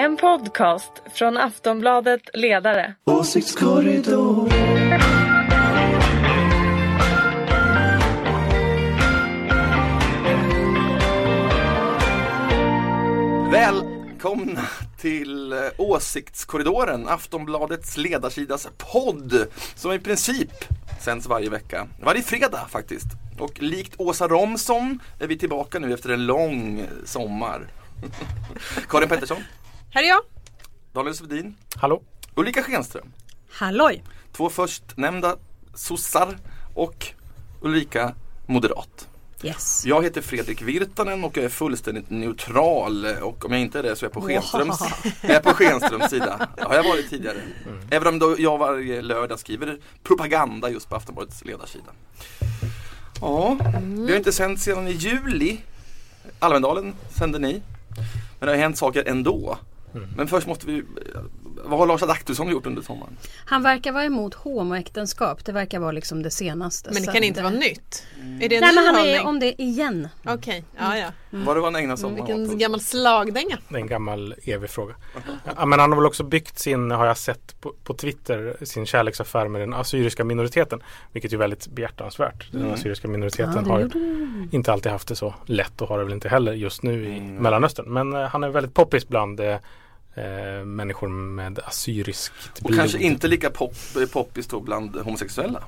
En podcast från Aftonbladet Ledare. Åsiktskorridor. Välkomna till eh, Åsiktskorridoren, Aftonbladets ledarsidas podd som i princip sänds varje vecka. Varje fredag faktiskt. Och likt Åsa Romson är vi tillbaka nu efter en lång sommar. Karin Pettersson, här är jag. Daniel Svedin, Hallå? Ulrika Schenström. Halloj. Två förstnämnda sossar och Ulrika moderat. Yes. Jag heter Fredrik Virtanen och jag är fullständigt neutral och om jag inte är det så är jag på Schenströms, jag är på Schenströms sida. Det har jag varit tidigare. Även om då jag varje lördag skriver propaganda just på Aftonbladets ledarsida. Ja, vi har inte sänt sedan i juli. Almedalen sände ni. Men det har hänt saker ändå. Mm. Men först måste vi, vad har Lars Adaktusson gjort under sommaren? Han verkar vara emot homoäktenskap. Det verkar vara liksom det senaste. Men det kan inte eh, vara nytt. Är det en Nej ny men han är hållning? om det igen. Okej, ja ja. Vad det var han ägnade Vilken åt? gammal slagdänga. Det är en gammal evig fråga. Ja, men han har väl också byggt sin, har jag sett på, på Twitter, sin kärleksaffär med den assyriska minoriteten. Vilket är väldigt behjärtansvärt. Den assyriska minoriteten Ja, har gjorde ju inte alltid haft det så lätt och har det väl inte heller just nu i Mm. Mellanöstern. Men eh, han är väldigt poppis bland eh, människor med assyriskt Och kanske inte lika pop, poppis då bland homosexuella.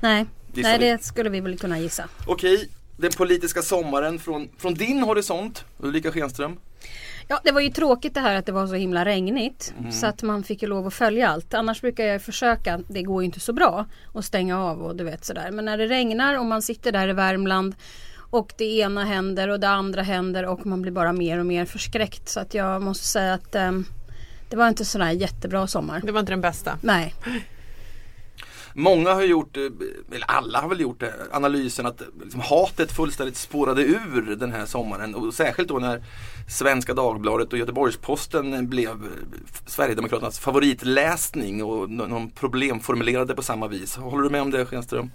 Nej, Nej vi. det skulle vi väl kunna gissa. Okej, den politiska sommaren från, från din horisont, Ulrika Schenström. Ja det var ju tråkigt det här att det var så himla regnigt. Så att man fick ju lov att följa allt. Annars brukar jag försöka, det går ju inte så bra, att stänga av och du vet sådär. Men när det regnar och man sitter där i Värmland och det ena händer och det andra händer och man blir bara mer och mer förskräckt. Så att jag måste säga att ehm, det var inte sådär jättebra sommar. Det var inte den bästa. Nej. Många har gjort, eh, eller alla har väl gjort det, analysen att liksom, hatet fullständigt spårade ur den här sommaren. Och särskilt då när Svenska Dagbladet och Göteborgs-Posten blev eh, Sverigedemokraternas favoritläsning och någon problemformulerade på samma vis. Håller du med om det Schenström?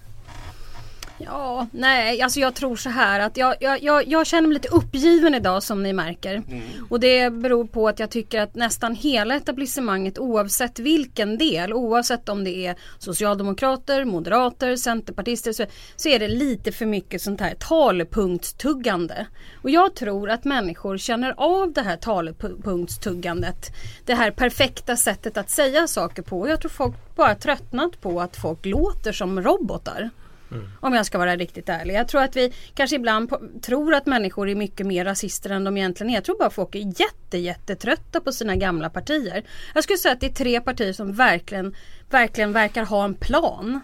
Ja, nej, alltså jag tror så här att jag, jag, jag, jag känner mig lite uppgiven idag som ni märker. Och det beror på att jag tycker att nästan hela etablissemanget oavsett vilken del, oavsett om det är socialdemokrater, moderater, centerpartister så, så är det lite för mycket sånt här talepunktstuggande. Och jag tror att människor känner av det här talepunktstuggandet. Det här perfekta sättet att säga saker på. Jag tror folk bara tröttnat på att folk låter som robotar. Mm. Om jag ska vara riktigt ärlig. Jag tror att vi kanske ibland på, tror att människor är mycket mer rasister än de egentligen är. Jag tror bara folk är jätte, jättetrötta på sina gamla partier. Jag skulle säga att det är tre partier som verkligen, verkligen verkar ha en plan.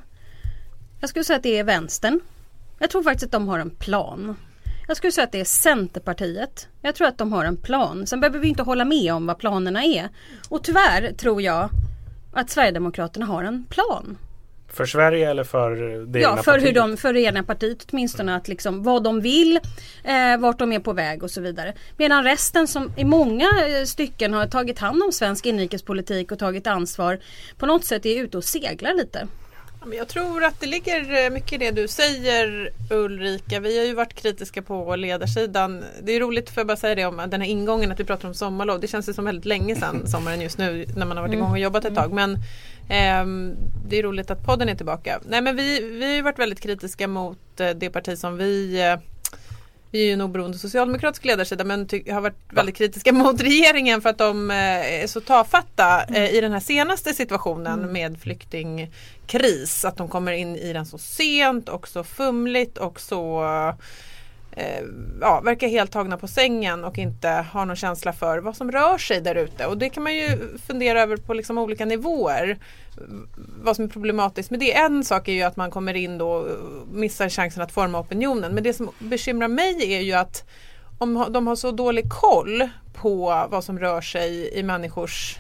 Jag skulle säga att det är vänstern. Jag tror faktiskt att de har en plan. Jag skulle säga att det är Centerpartiet. Jag tror att de har en plan. Sen behöver vi inte hålla med om vad planerna är. Och tyvärr tror jag att Sverigedemokraterna har en plan. För Sverige eller för det Ja, egna för, hur partiet? de, för det egna partiet åtminstone. Att liksom, vad de vill, eh, vart de är på väg och så vidare. Medan resten som i många eh, stycken har tagit hand om svensk inrikespolitik och tagit ansvar på något sätt är ute och seglar lite. Jag tror att det ligger eh, mycket i det du säger Ulrika. Vi har ju varit kritiska på ledarsidan. Det är roligt, för jag bara säga det om den här ingången att vi pratar om sommarlov. Det känns ju som väldigt länge sedan sommaren just nu när man har varit igång och jobbat ett tag. Men ehm, det är roligt att podden är tillbaka. Nej men vi, vi har ju varit väldigt kritiska mot eh, det parti som vi eh, vi är ju en oberoende socialdemokratisk ledarsida men har varit väldigt kritiska mot regeringen för att de eh, är så tafatta eh, i den här senaste situationen med flyktingkris. Att de kommer in i den så sent och så fumligt och så eh, ja, verkar helt tagna på sängen och inte har någon känsla för vad som rör sig där ute. Och det kan man ju fundera över på liksom olika nivåer. Vad som är problematiskt med det. En sak är ju att man kommer in då och missar chansen att forma opinionen. Men det som bekymrar mig är ju att om de har så dålig koll på vad som rör sig i människors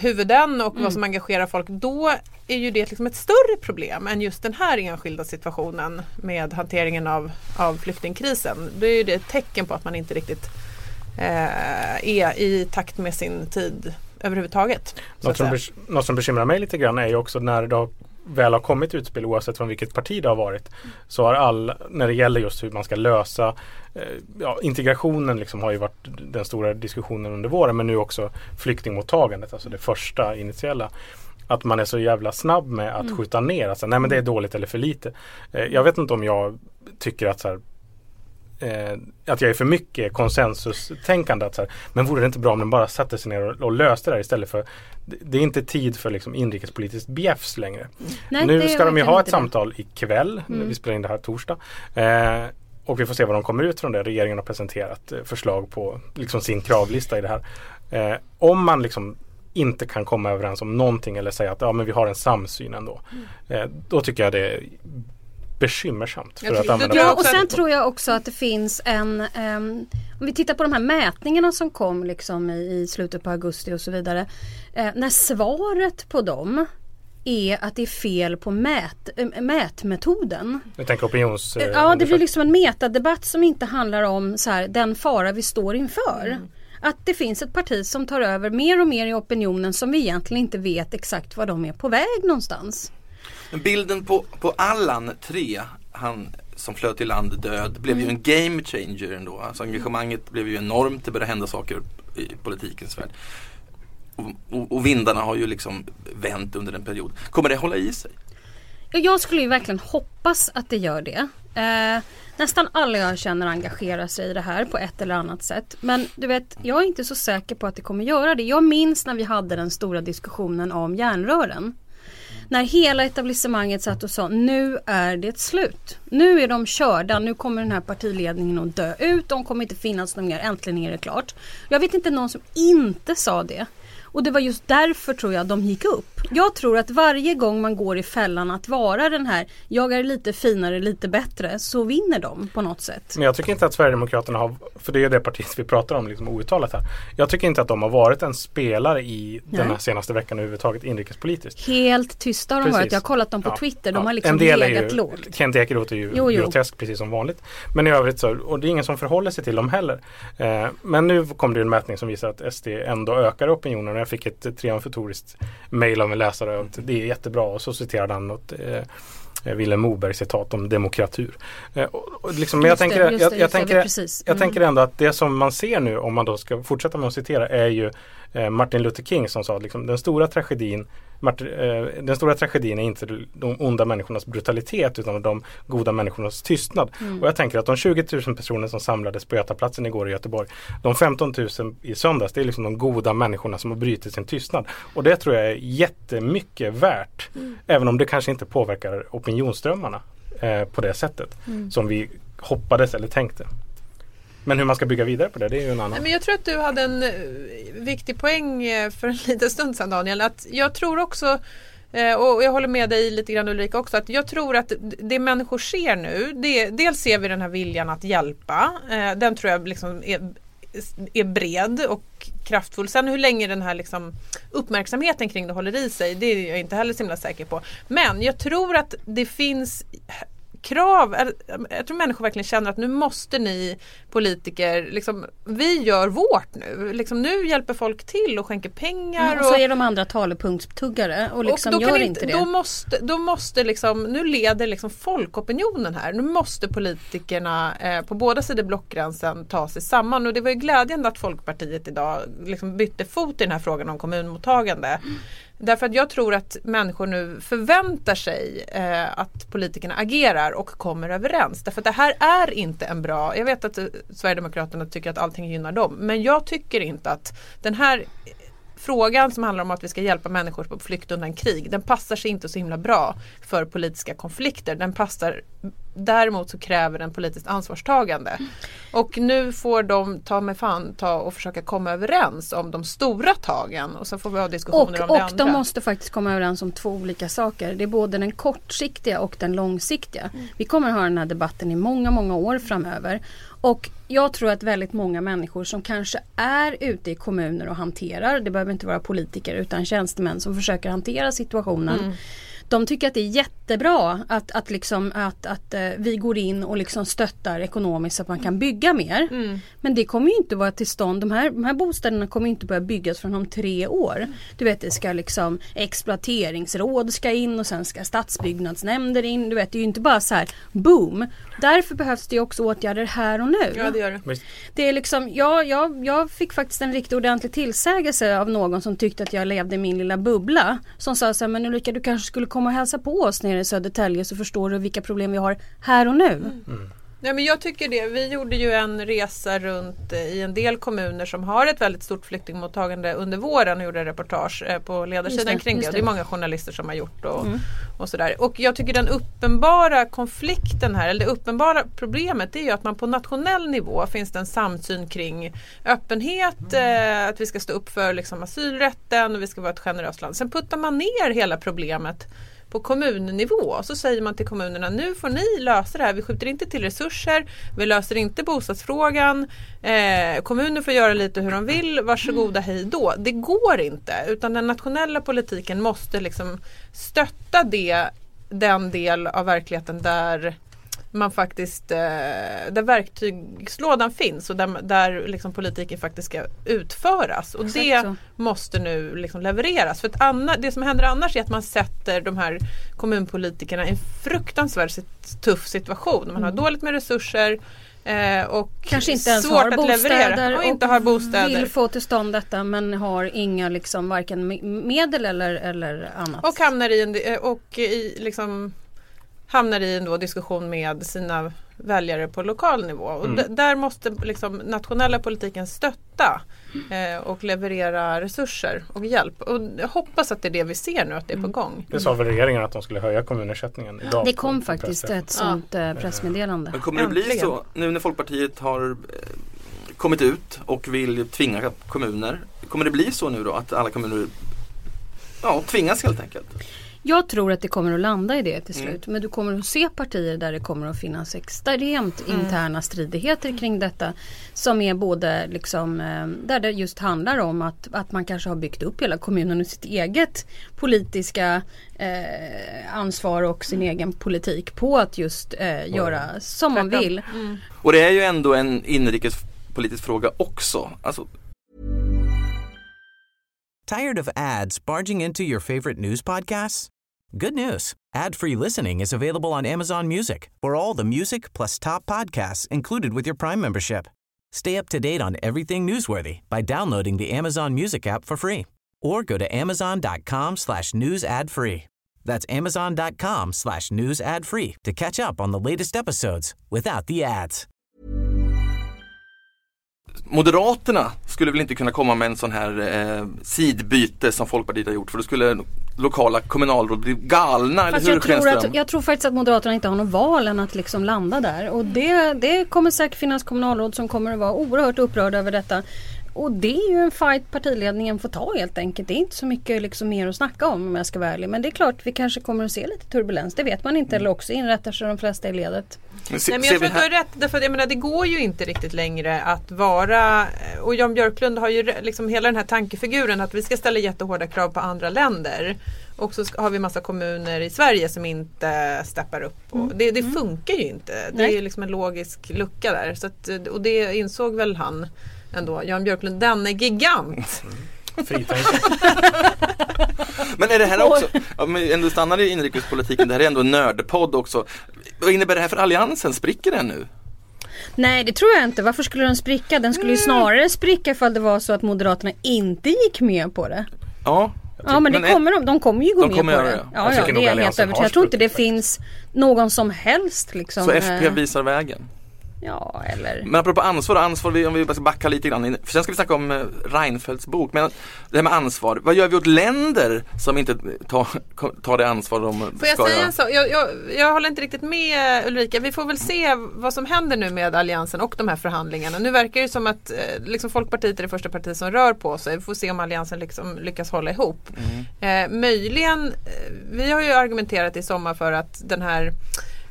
huvuden och vad som engagerar folk, då är ju det liksom ett större problem än just den här enskilda situationen med hanteringen av, av flyktingkrisen. Då är ju det ett tecken på att man inte riktigt eh, är i takt med sin tid överhuvudtaget. något som bekymrar mig lite grann är ju också när det har väl har kommit utspel oavsett från vilket parti det har varit så har alla, när det gäller just hur man ska lösa eh, ja, integrationen liksom har ju varit den stora diskussionen under våren men nu också flyktingmottagandet, alltså det första initiella att man är så jävla snabb med att Mm. skjuta ner. Alltså, nej men det är dåligt eller för lite. Eh, jag vet inte om jag tycker att så här, eh, att jag är för mycket konsensustänkande. Att så här, men vore det inte bra om den bara satte sig ner och, och löste det här istället för det, det är inte tid för liksom inrikespolitiskt bjäfs längre. Nej, nu ska de ju ha ett det. samtal ikväll. Mm. Vi spelar in det här torsdag. Eh, och vi får se vad de kommer ut från det. Regeringen har presenterat eh, förslag på liksom sin kravlista i det här. Eh, om man liksom inte kan komma överens om någonting eller säga att ja, men vi har en samsyn ändå. Mm. Eh, då tycker jag det bekymmersamt. För att använda Ja och sen tror jag också att det finns en ehm, Om vi tittar på de här mätningarna som kom liksom i, i slutet på augusti och så vidare. Eh, när svaret på dem är att det är fel på mät, äh, mätmetoden. Jag tänker opinions... eh, Ja det blir liksom en metadebatt som inte handlar om så här, den fara vi står inför. Mm. Att det finns ett parti som tar över mer och mer i opinionen som vi egentligen inte vet exakt var de är på väg någonstans. Men bilden på, på Allan 3, han som flöt i land död, blev ju en game changer ändå. Alltså engagemanget blev ju enormt, det började hända saker i politikens värld. Och, och, och vindarna har ju liksom vänt under en period. Kommer det hålla i sig? Ja, Jag skulle ju verkligen hoppas att det gör det. Eh, nästan alla jag känner engagerar sig i det här på ett eller annat sätt. Men du vet, jag är inte så säker på att det kommer göra det. Jag minns när vi hade den stora diskussionen om järnrören. När hela etablissemanget satt och sa nu är det slut. Nu är de körda, nu kommer den här partiledningen att dö ut. De kommer inte finnas någon mer, äntligen är det klart. Jag vet inte någon som inte sa det. Och det var just därför tror jag de gick upp. Jag tror att varje gång man går i fällan att vara den här, jag är lite finare, lite bättre, så vinner de på något sätt. Men jag tycker inte att Sverigedemokraterna har, för det är det partiet vi pratar om liksom outtalat här. Jag tycker inte att de har varit en spelare i den här Nej. senaste veckan överhuvudtaget inrikespolitiskt. Helt tysta har de Precis. varit. Jag har kollat dem på Ja, Twitter. De ja. har liksom en del legat ju, lågt. Kent Ekeroth är ju Jo, jo. grotesk precis som vanligt. Men i övrigt så, och det är ingen som förhåller sig till dem heller. Eh, men nu kom det en mätning som visar att SD ändå ökar opinionen. Jag fick ett triumfatoriskt mail av en läsare att det är jättebra och så citerade han något eh, Vilhelm Moberg citat om demokratur. Eh, och, och liksom, men jag det, det, tänker, Mm. tänker ändå att det som man ser nu om man då ska fortsätta med att citera är ju eh, Martin Luther King som sa att liksom, den stora tragedin eh, den stora tragedin är inte de onda människornas brutalitet utan de goda människornas tystnad. Mm. Och jag tänker att de 20 000 personer som samlades på Götaplatsen igår i Göteborg de 15 000 i söndags det är liksom de goda människorna som har brutit sin tystnad. Och det tror jag är jättemycket värt. Mm. Även om det kanske inte påverkar opinionsströmmarna eh, på det sättet Mm. som vi hoppades eller tänkte. Men hur man ska bygga vidare på det, det är ju en annan. Men jag tror att du hade en eh, viktig poäng eh, för en liten stund sedan Daniel. Att jag tror också eh, och jag håller med dig lite grann Ulrika också att jag tror att det människor ser nu det, Dels ser vi den här viljan att hjälpa Den tror jag liksom är, är bred och kraftfull. Sen hur länge den här liksom uppmärksamheten kring det håller i sig det är jag inte heller så himla säker på. Men jag tror att det finns krav, jag tror människor verkligen känner att nu måste ni politiker, liksom, vi gör vårt nu. Liksom, nu hjälper folk till och skänker pengar. Mm, och så är de andra talepunktstuggare och liksom och gör inte det. Då måste, då måste liksom, nu leder liksom folkopinionen här. Nu måste politikerna eh, på båda sidor blockgränsen ta sig samman. Och det var ju glädjande att Folkpartiet idag liksom bytte fot i den här frågan om kommunmottagande. Därför att jag tror att människor nu förväntar sig eh, att politikerna agerar och kommer överens. Därför att det här är inte en bra, jag vet att eh, Sverigedemokraterna tycker att allting gynnar dem. Men jag tycker inte att den här eh, frågan som handlar om att vi ska hjälpa människor på flykt undan krig, den passar sig inte så himla bra för politiska konflikter. Den passar, däremot så kräver den politiskt ansvarstagande. Och nu får de ta med fan ta och försöka komma överens om de stora tagen och så får vi ha diskussioner om Och, det och andra. de måste faktiskt komma överens om två olika saker. Det är både den kortsiktiga och den långsiktiga. Mm. Vi kommer ha den här debatten i många, många år framöver. Och jag tror att väldigt många människor som kanske är ute i kommuner och hanterar, det behöver inte vara politiker utan tjänstemän som försöker hantera situationen. Mm. De tycker att det är jättebra att, att, liksom, att, att eh, vi går in och liksom stöttar ekonomiskt så att man kan bygga mer. Mm. Men det kommer ju inte vara till stånd. De här, de här bostäderna kommer inte börja byggas förrän om tre år. Du vet det ska liksom exploateringsråd ska in och sen ska stadsbyggnadsnämnder in. Du vet det är ju inte bara så här boom. Därför behövs det också åtgärder här och nu. Ja det gör det. Det är liksom, ja, jag, jag fick faktiskt en riktigt ordentlig tillsägelse av någon som tyckte att jag levde i min lilla bubbla. Som sa så här, men Ulrika du kanske skulle komma och hälsa på oss nere i Södertälje så förstår du vilka problem vi har här och nu. Nej, men jag tycker det. Vi gjorde ju en resa runt eh, i en del kommuner som har ett väldigt stort flyktingmottagande under våren och gjorde reportage eh, på ledarsidan det, kring det. just Det är det. många journalister som har gjort och, Mm. och sådär. Och jag tycker den uppenbara konflikten här, eller det uppenbara problemet är ju att man på nationell nivå finns det en samsyn kring öppenhet, eh, att vi ska stå upp för liksom, asylrätten och vi ska vara ett generöst land. Sen puttar man ner hela problemet på kommunnivå. Så säger man till kommunerna nu får ni lösa det här. Vi skjuter inte till resurser. Vi löser inte bostadsfrågan. Eh, kommuner får göra lite hur de vill. Varsågoda hej då. Det går inte. Utan den nationella politiken måste liksom stötta det, den del av verkligheten där man faktiskt, eh, där verktygslådan finns och där, där liksom politiken faktiskt ska utföras. Och Exakt det så. måste nu liksom levereras. För att anna, det som händer annars är att man sätter de här kommunpolitikerna i en fruktansvärt tuff situation. Man har dåligt med resurser eh, och Kanske inte ens svårt har att bostäder leverera. Och inte har bostäder. vill få till stånd detta men har inga liksom varken me- medel eller, eller annat. Och hamnar i en, eh, och i, liksom, hamnar i en då diskussion med sina väljare på lokal nivå. Och Mm. där måste liksom nationella politiken stötta eh, och leverera resurser och hjälp. Och jag hoppas att det är det vi ser nu, att det är på gång. Det sa väl regeringen att de skulle höja kommunersättningen idag. det kom faktiskt ett sånt eh, pressmeddelande. Men kommer det bli Äntligen. så nu när Folkpartiet har eh, kommit ut och vill tvinga kommuner. Kommer det bli så nu då att alla kommuner ja, tvingas helt enkelt? Jag tror att det kommer att landa i det till Mm. slut. Men du kommer att se partier där det kommer att finnas extremt Mm. interna stridigheter kring detta. Som är både liksom, eh, där det just handlar om att, att man kanske har byggt upp hela kommunen och sitt eget politiska eh, ansvar och sin egen politik på att just eh, göra som man vill. Mm. Och det är ju ändå en inrikespolitisk fråga också. Alltså, Tired of ads barging into your favorite news podcasts? Good news. Ad-free listening is available on Amazon Music for all the music plus top podcasts included with your Prime membership. Stay up to date on everything newsworthy by downloading the Amazon Music app for free or go to amazon.com slash news ad free. That's amazon.com slash news ad free to catch up on the latest episodes without the ads. Moderaterna skulle väl inte kunna komma med en sån här eh, sidbyte som Folkpartiet har gjort för då skulle lokala kommunalråd bli galna, Fast eller hur jag, tror Schenström? att, jag tror faktiskt att Moderaterna inte har någon val än att liksom landa där. Och det, det kommer säkert finnas kommunalråd som kommer att vara oerhört upprörda över detta. Och det är ju en fight partiledningen får ta helt enkelt. Det är inte så mycket liksom mer att snacka om om jag ska vara ärlig. Men det är klart vi kanske kommer att se lite turbulens. Det vet man inte. Eller också inrättar sig de flesta i ledet. Men se- Nej, men jag tror att du har rätt. Därför att jag menar, det går ju inte riktigt längre att vara och Jan Björklund har ju liksom hela den här tankefiguren att vi ska ställa jättehårda krav på andra länder. Och så har vi massa kommuner i Sverige som inte steppar upp. Och det, det funkar ju inte. Det Mm. Nej. är ju liksom en logisk lucka där. Så att, och det insåg väl han ändå. Jan Björklund, denne gigant. Fritänkare. Men är det här också, ja, men ändå stannar i inrikespolitiken, det här är ändå en nördpodd också. Vad innebär det här för Alliansen? Spricker den nu? Nej det tror jag inte. Varför skulle den spricka? Den skulle ju snarare spricka ifall det var så att Moderaterna inte gick med på det. Ja. Ja men det Men är- kommer de, de kommer ju gå De med kommer på göra det. det. Ja, Jag ja, det är helt övertygad. Jag tror inte det finns någon som helst liksom. Så FP eh, visar vägen. Ja eller Men apropå ansvar och ansvar, om vi bara ska backa lite grann. För sen ska vi snacka om eh, Reinfeldts bok. Men det här med ansvar, vad gör vi åt länder som inte tar, tar det ansvar de Får jag ska säga göra? en sak? Jag, jag, jag håller inte riktigt med Ulrika. Vi får väl se vad som händer nu med Alliansen och de här förhandlingarna. Nu verkar det som att eh, liksom Folkpartiet är det första partiet som rör på sig. Vi får se om Alliansen liksom lyckas hålla ihop. Eh, möjligen, eh, vi har ju argumenterat i sommar för att den här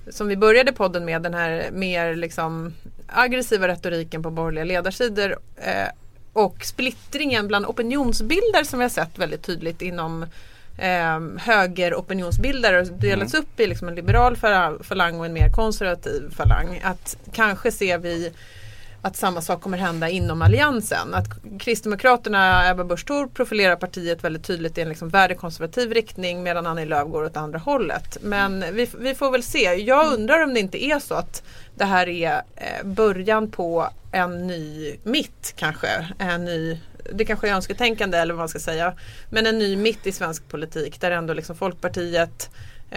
som vi började podden med, den här mer liksom aggressiva retoriken på borgerliga ledarsidor eh, och splittringen bland opinionsbilder som vi har sett väldigt tydligt inom eh, högeropinionsbildare och delats upp i liksom en liberal fala- falang och en mer konservativ falang. Att kanske ser vi att samma sak kommer hända inom alliansen. Att Kristdemokraterna, Ebba Busch Thor profilerar partiet väldigt tydligt i en liksom värdekonservativ riktning medan Annie Lööf går åt andra hållet. Men vi, vi får väl se. Jag undrar om det inte är så att det här är eh, början på en ny mitt kanske. En ny det kanske är önsketänkande eller vad man ska säga. Men en ny mitt i svensk politik där ändå liksom Folkpartiet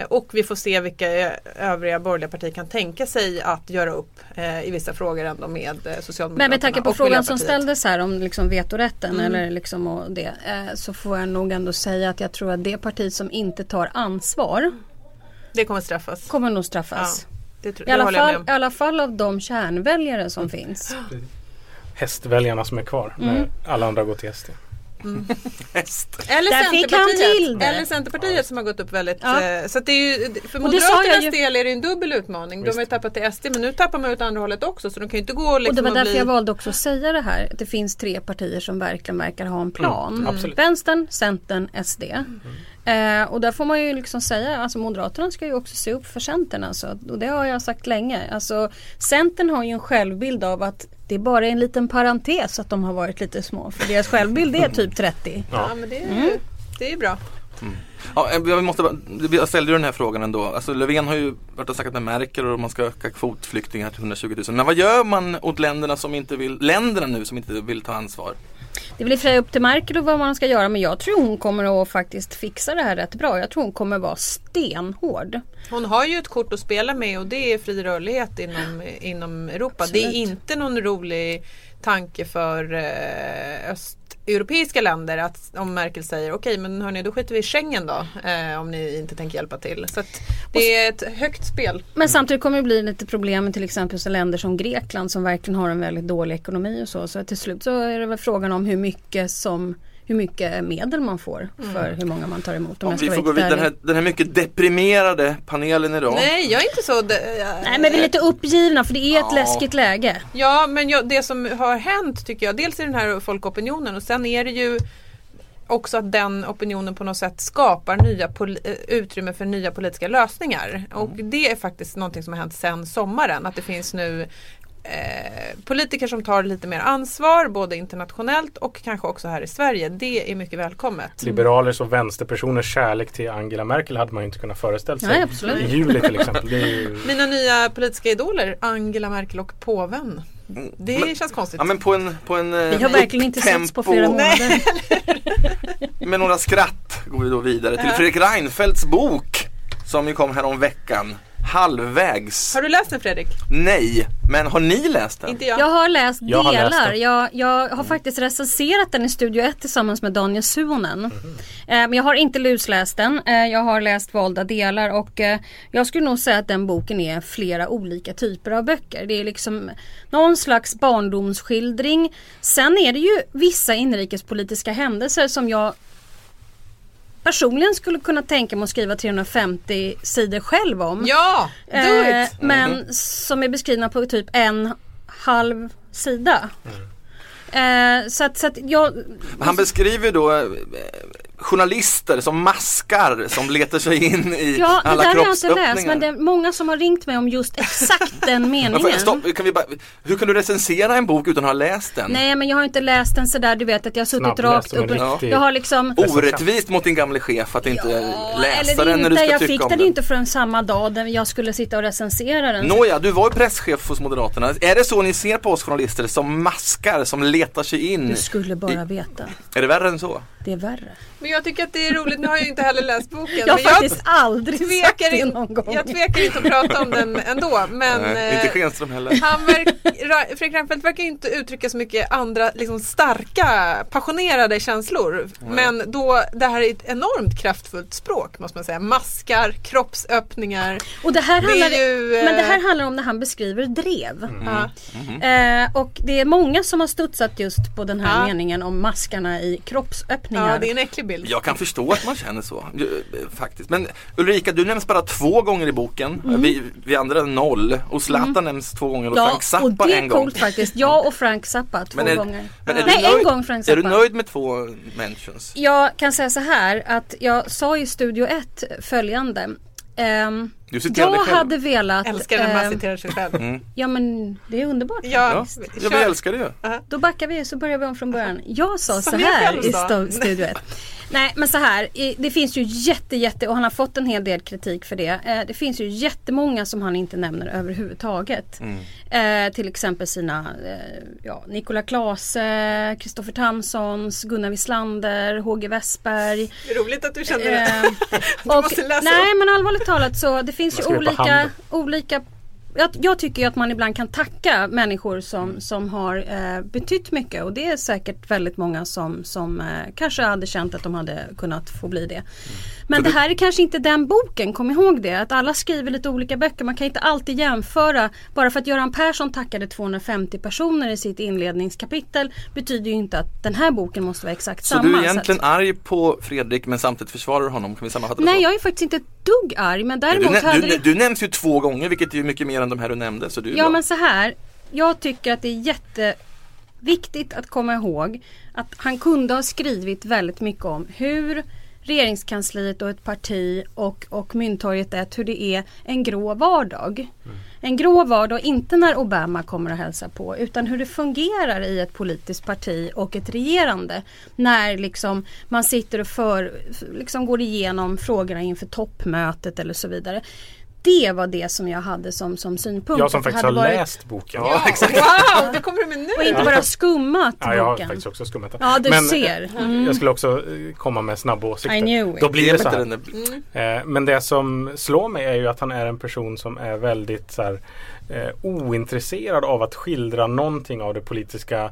och vi får se vilka eh, övriga borgerliga partier kan tänka sig att göra upp eh, i vissa frågor ändå med eh, Socialdemokraterna Men med tanke på frågan som ställdes här om liksom vetorätten Mm. eller liksom och det. Eh, så får jag nog ändå säga att jag tror att det parti som inte tar ansvar Det kommer straffas. kommer nog straffas. Det, tror, I, alla fall. I alla fall av de kärnväljare som finns. Hästväljarna som är kvar Mm. när alla andra går till SD. Häst. Eller Där fick han till Centerpartiet, det. eller Centerpartiet som har gått upp väldigt. Ja. eh, Så att det är ju, för Och Moderaternas ju- del är det en dubbel utmaning. De Visst. har ju tappat till SD men nu tappar man ut andra hållet också så de kan ju inte gå Och liksom det var och därför bli... jag valde också att säga det här. Att det finns tre partier som verkligen verkar ha en plan. Mm. Vänstern, Centern, SD. Eh, och där får man ju liksom säga, alltså Moderaterna ska ju också se upp för Centern alltså. Och det har jag sagt länge. Alltså Centern har ju en självbild av att det är bara en liten parentes att de har varit lite små. För deras självbild är typ 30. Ja men det är ju Mm. det är ju bra. Ja, jag, måste, jag ställde ju den här frågan ändå. Alltså Löfven har ju varit och snackat med Merkel och man ska öka kvotflyktingar till 120 000. Men vad gör man åt länderna som inte vill, länderna nu som inte vill ta ansvar? Det blir Freja upp till Merkel och vad man ska göra men jag tror hon kommer att faktiskt fixa det här rätt bra. Jag tror hon kommer vara stenhård. Hon har ju ett kort att spela med och det är fri rörlighet inom, inom Europa. Det är Absolut. inte någon rolig tanke för eh, östeuropeiska länder att om Merkel säger okej men hörni då skiter vi i Schengen då eh, om ni inte tänker hjälpa till. Så det är ett högt spel. Men samtidigt kommer det bli lite problem med till exempel så länder som Grekland som verkligen har en väldigt dålig ekonomi och så. Så till slut så är det väl frågan om hur mycket som hur mycket medel man får för hur många man tar emot. Om Om jag ska vi får gå vidare. Den här, den här mycket deprimerade panelen idag. Nej jag är inte så... de- Nej men vi är lite uppgivna för det är ett Ja. läskigt läge. Ja men jag, det som har hänt tycker jag, dels är den här folkopinionen och sen är det ju också att den opinionen på något sätt skapar nya eh, utrymme för nya politiska lösningar. Och det är faktiskt någonting som har hänt sedan sommaren. Att det finns nu eh, politiker som tar lite mer ansvar både internationellt och kanske också här i Sverige. Det är mycket välkommet. Liberalers och vänsterpersoners kärlek till Angela Merkel hade man ju inte kunnat föreställa sig. Nej, absolut. I juli till exempel. Det är ju... Mina nya politiska idoler, Angela Merkel och påven. Det Men- känns konstigt. Ja men på en, på en Vi har verkligen inte setts på flera månader. Med några skratt går vi då vidare till Fredrik Reinfeldts bok som ju kom här om veckan. Halvvägs. Har du läst den Fredrik? Nej, men har ni läst den? Inte jag. Jag har läst Jag har delar. läst den. jag, jag har faktiskt recenserat den i Studio 1 tillsammans med Daniel Suonen. Eh, men jag har inte lusläst den. Eh, jag har läst valda delar och eh, jag skulle nog säga att den boken är flera olika typer av böcker. Det är liksom någon slags barndomsskildring. Sen är det ju vissa inrikespolitiska händelser som jag personligen skulle kunna tänka mig att skriva 350 sidor själv om. Ja, do Eh, it! Men som är beskrivna på typ en halv sida. Eh, så att, så att jag... Han beskriver då eh, journalister som maskar som letar sig in i Ja, det alla där har jag inte kroppsöppningar. läst men det är många som har ringt mig om just exakt den Men meningen. stopp, kan vi bara, hur kan du recensera en bok utan att ha läst den? Nej men jag har inte läst den sådär du vet att jag har suttit Snabbläst rakt upp. riktig- Jag har liksom Orättvist mot din gamle chef att inte läsa eller den när du ska jag tycka fick om den den. inte förrän samma dag där jag skulle sitta och recensera den. Nåja, du var ju presschef hos Moderaterna. Är det så ni ser på oss journalister som maskar, som letar sig in? Du skulle bara i- veta. Är det värre än så? Det är värre. Men jag tycker att det är roligt, nu har jag ju inte heller läst boken. Jag har men faktiskt aldrig sagt det in, någon gång. jag tvekar inte att prata om den ändå. Men Nej, eh, inte Schenström heller. han verk, Fredrik Reinfeldt verkar inte uttrycka så mycket andra liksom starka, passionerade känslor. Men då, det här är ett enormt kraftfullt språk måste man säga. Maskar, kroppsöppningar. Och det här Det handlar, är ju, eh, men det här handlar om när han beskriver drev. Ja. Eh, och det är många som har studsat just på den här Ja. meningen om maskarna i kroppsöppningar. ja, det är en äcklig bild. Nils. Jag kan förstå att man känner så eh, faktiskt. Men Ulrika, du nämns bara två gånger i boken. Mm. Vi, vi andra noll. Och Zlatan nämns två gånger och Frank och Zappa det är en gång. coolt faktiskt. Jag och Frank Zappa två är- gånger. men är du Nej, en nöjd- gång Frank Är Zappa. du nöjd med två mentions? Jag kan säga så här att jag sa i Studio 1 följande. Ehm, Du citerade jag själv. hade velat... Älskar när man citerar sig själv. Ja men det är underbart. Ja, Ja, ja vi kör. älskar det ju. Då backar vi så börjar vi om från början. Jag sa Som så jag här i sto- Studio 1. Nej men så här, det finns ju jätte jätte och han har fått en hel del kritik för det. Eh, Det finns ju jättemånga som han inte nämner överhuvudtaget. Eh, till exempel sina eh, ja, Nikola Klase, Kristoffer Tamsons, Gunnar Wislander, HG Westberg. Roligt att du kände det. Eh, Du och, måste läsa nej upp. men allvarligt talat så det finns ju olika, olika jag, jag tycker att man ibland kan tacka människor som, Mm. som har eh, betytt mycket och det är säkert väldigt många som, som eh, kanske hade känt att de hade kunnat få bli det. Men det här är kanske inte den boken, kom ihåg det. Att alla skriver lite olika böcker. Man kan inte alltid jämföra. Bara för att Göran Persson tackade 250 personer i sitt inledningskapitel betyder ju inte att den här boken måste vara exakt Så samma. du är Så att- egentligen arg på Fredrik men samtidigt försvarar du honom? Kan vi sammanfatta det Nej så? jag är faktiskt inte ett dugg arg men du, däremot hade du, det... du nämns ju två gånger vilket är mycket mer än de här du nämnde. Så du Ja bra. men så här. Jag tycker att det är jätteviktigt att komma ihåg att han kunde ha skrivit väldigt mycket om hur regeringskansliet och ett parti och, och Mynttorget 1 hur det är en grå vardag. En grå vardag, inte när Obama kommer och hälsa på utan hur det fungerar i ett politiskt parti och ett regerande. När liksom man sitter och för, liksom går igenom frågorna inför toppmötet eller så vidare. Det var det som jag hade som, som synpunkt. Jag som faktiskt har hade varit- läst boken. Ja, exakt. Wow, det kommer du med nu. och inte bara skummat Ja, jag har boken. faktiskt också skummat den. Ja, du Men, ser. eh, Mm. Jag skulle också eh, komma med snabba åsikter. I knew it. Då blir det så här. där- Eh, Men det som slår mig är ju att han är en person som är väldigt så här, eh, ointresserad av att skildra någonting av det politiska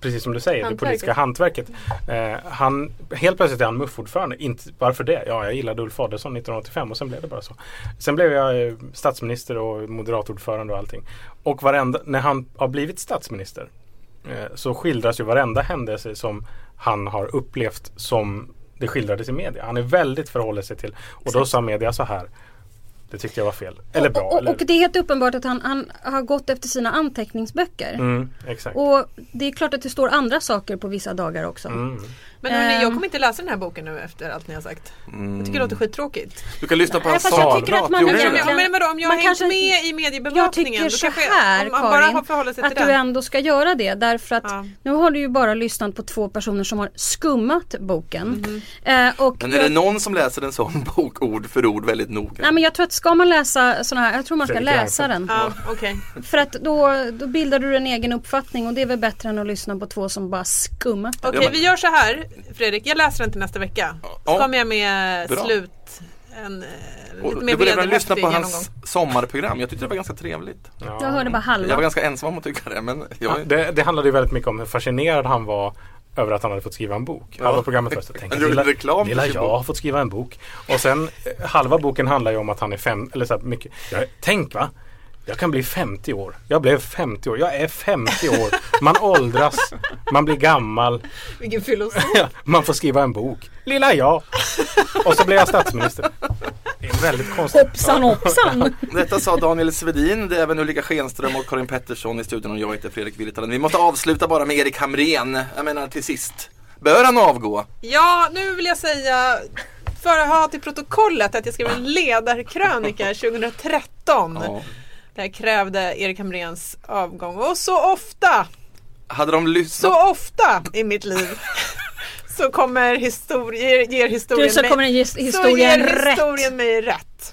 Precis som du säger, Hantverket. det politiska hantverket. Eh, han, helt plötsligt är han MUF-ordförande. Inte, varför det? Ja, jag gillade Ulf Adelsohn 1985 och sen blev det bara så. Sen blev jag eh, statsminister och moderatordförande och allting. Och varenda, när han har blivit statsminister eh, så skildras ju varenda händelse som han har upplevt som det skildrades i media. Han är väldigt förhåller sig till. Och då sa media så här. Det tyckte jag var fel. Eller bra. och, eller, och, och det är helt uppenbart att han, han har gått efter sina anteckningsböcker. mm, exakt. Och det är klart att det står andra saker på vissa dagar också. Mm. Men hörni, jag Ehm. kommer inte läsa den här boken nu efter allt ni har sagt. Jag tycker det låter skittråkigt. Du kan lyssna på hans jag tycker att man Men, men, om jag Man har hängt med i Jag mediebevakningen tycker då så här om man bara har Karin, sig att till du den. ändå ska göra det därför att Ja. nu har du ju bara lyssnat på två personer som har skummat boken. Mhm. Eh, och Men är det någon som läser en sån bok ord för ord väldigt noga? Nej men jag tror att ska man läsa sådana här, jag tror man ska Fredrik läsa den. Ja, okej. För att då, då bildar du en egen uppfattning och det är väl bättre än att lyssna på två som bara skummat. Okej, men- vi gör så här Fredrik, jag läser den till nästa vecka. Så Ja. kommer jag med Bra. slut, en eh, Och lite du mer borde även lyssna på hans sommarprogram. Jag tyckte det var ganska trevligt. Ja. Jag hörde bara halva. Jag var ganska ensam om att tycka det. Men jag, Ja, det, det handlade ju väldigt mycket om hur fascinerad han var över att han hade fått skriva en bok. Ja. Halva programmet var så tänk lilla, reklam lilla jag har fått skriva en bok. Och sen eh, halva boken handlar ju om att han är fem, eller så här mycket. Tänk va! Jag kan bli 50 år. Jag blev 50 år. Jag är 50 år. Man åldras. Man blir gammal. Vilken filosof. Man får skriva en bok. Lilla jag. Och så blev jag statsminister. Det är väldigt konstigt. Hoppsan hoppsan! Detta sa Daniel Svedin, det är även Ulrika Schenström och Karin Pettersson i studion och jag heter Fredrik Virtanen. Vi måste avsluta bara med Erik Hamrén. Jag menar till sist. Bör han avgå? Ja, nu vill jag säga för att ha till protokollet att jag skrev en ledarkrönika 2013. Ja. Där jag krävde Erik Hamréns avgång. Och så ofta, Hade de lyssnat? så ofta i mitt liv så kommer historier, ger historien Du så mig, kommer ge så historien ger rätt. historien mig rätt.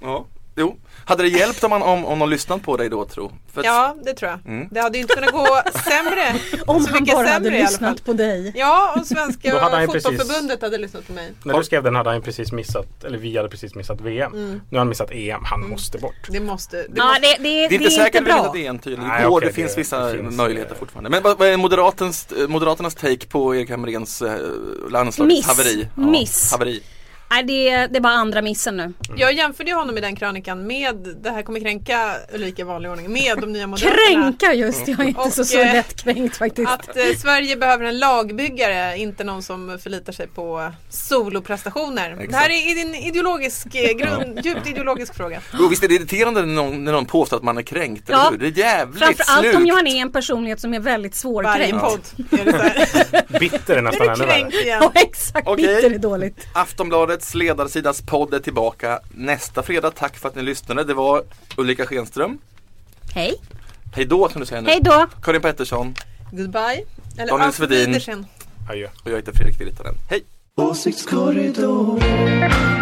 Ja. Jo. Hade det hjälpt om, man, om, om de lyssnat på dig då tro? För Ja, det tror jag. Mm. Det hade ju inte kunnat gå sämre. Om så han bara hade lyssnat på dig. Ja, om Då Svenska hade ju precis- fotbollförbundet hade lyssnat på mig. När du skrev den hade han precis missat, eller vi hade precis missat VM. Nu har han missat EM. Han måste bort. Det måste... Det Ja, måste det, det, Det är inte det säkert att bra. det är entydigt. Nej, Det går, okej, det finns det vissa finns, möjligheter eh, fortfarande. Men vad, är Moderaternas, eh, Moderaternas take på Erik Hamréns eh, landslagshaveri? Miss. Miss. haveri. Nej, det, är- det är bara andra missen nu. Jag jämförde honom i den krönikan med, det här kommer kränka Ulrika i vanlig ordning, med de nya moderaterna. Kränka just, jag är inte Och, så, så eh, lättkränkt faktiskt. Att eh, Sverige behöver en lagbyggare, inte någon som förlitar sig på soloprestationer. Det här är en ideologisk, eh, grund, djupt ideologisk fråga. Jo, visst är det irriterande när någon, när någon påstår att man är kränkt, Ja. eller hur? Det är jävligt Framförallt slut. om man är en personlighet som är väldigt Varje svårkränkt. podd är det så här. Bitter är nästan ännu värre. Ja exakt, Okej. bitter är dåligt. Aftonbladets ledarsidas podd är tillbaka nästa fredag. Tack för att ni lyssnade. Det var Ulrika Schenström. Hej. Hej då kan du säga nu. Hej då. Karin Pettersson Goodbye. Eller Daniel Svedin. Adjö. och jag heter Fredrik Virtanen. Hej! Åsiktskorridoren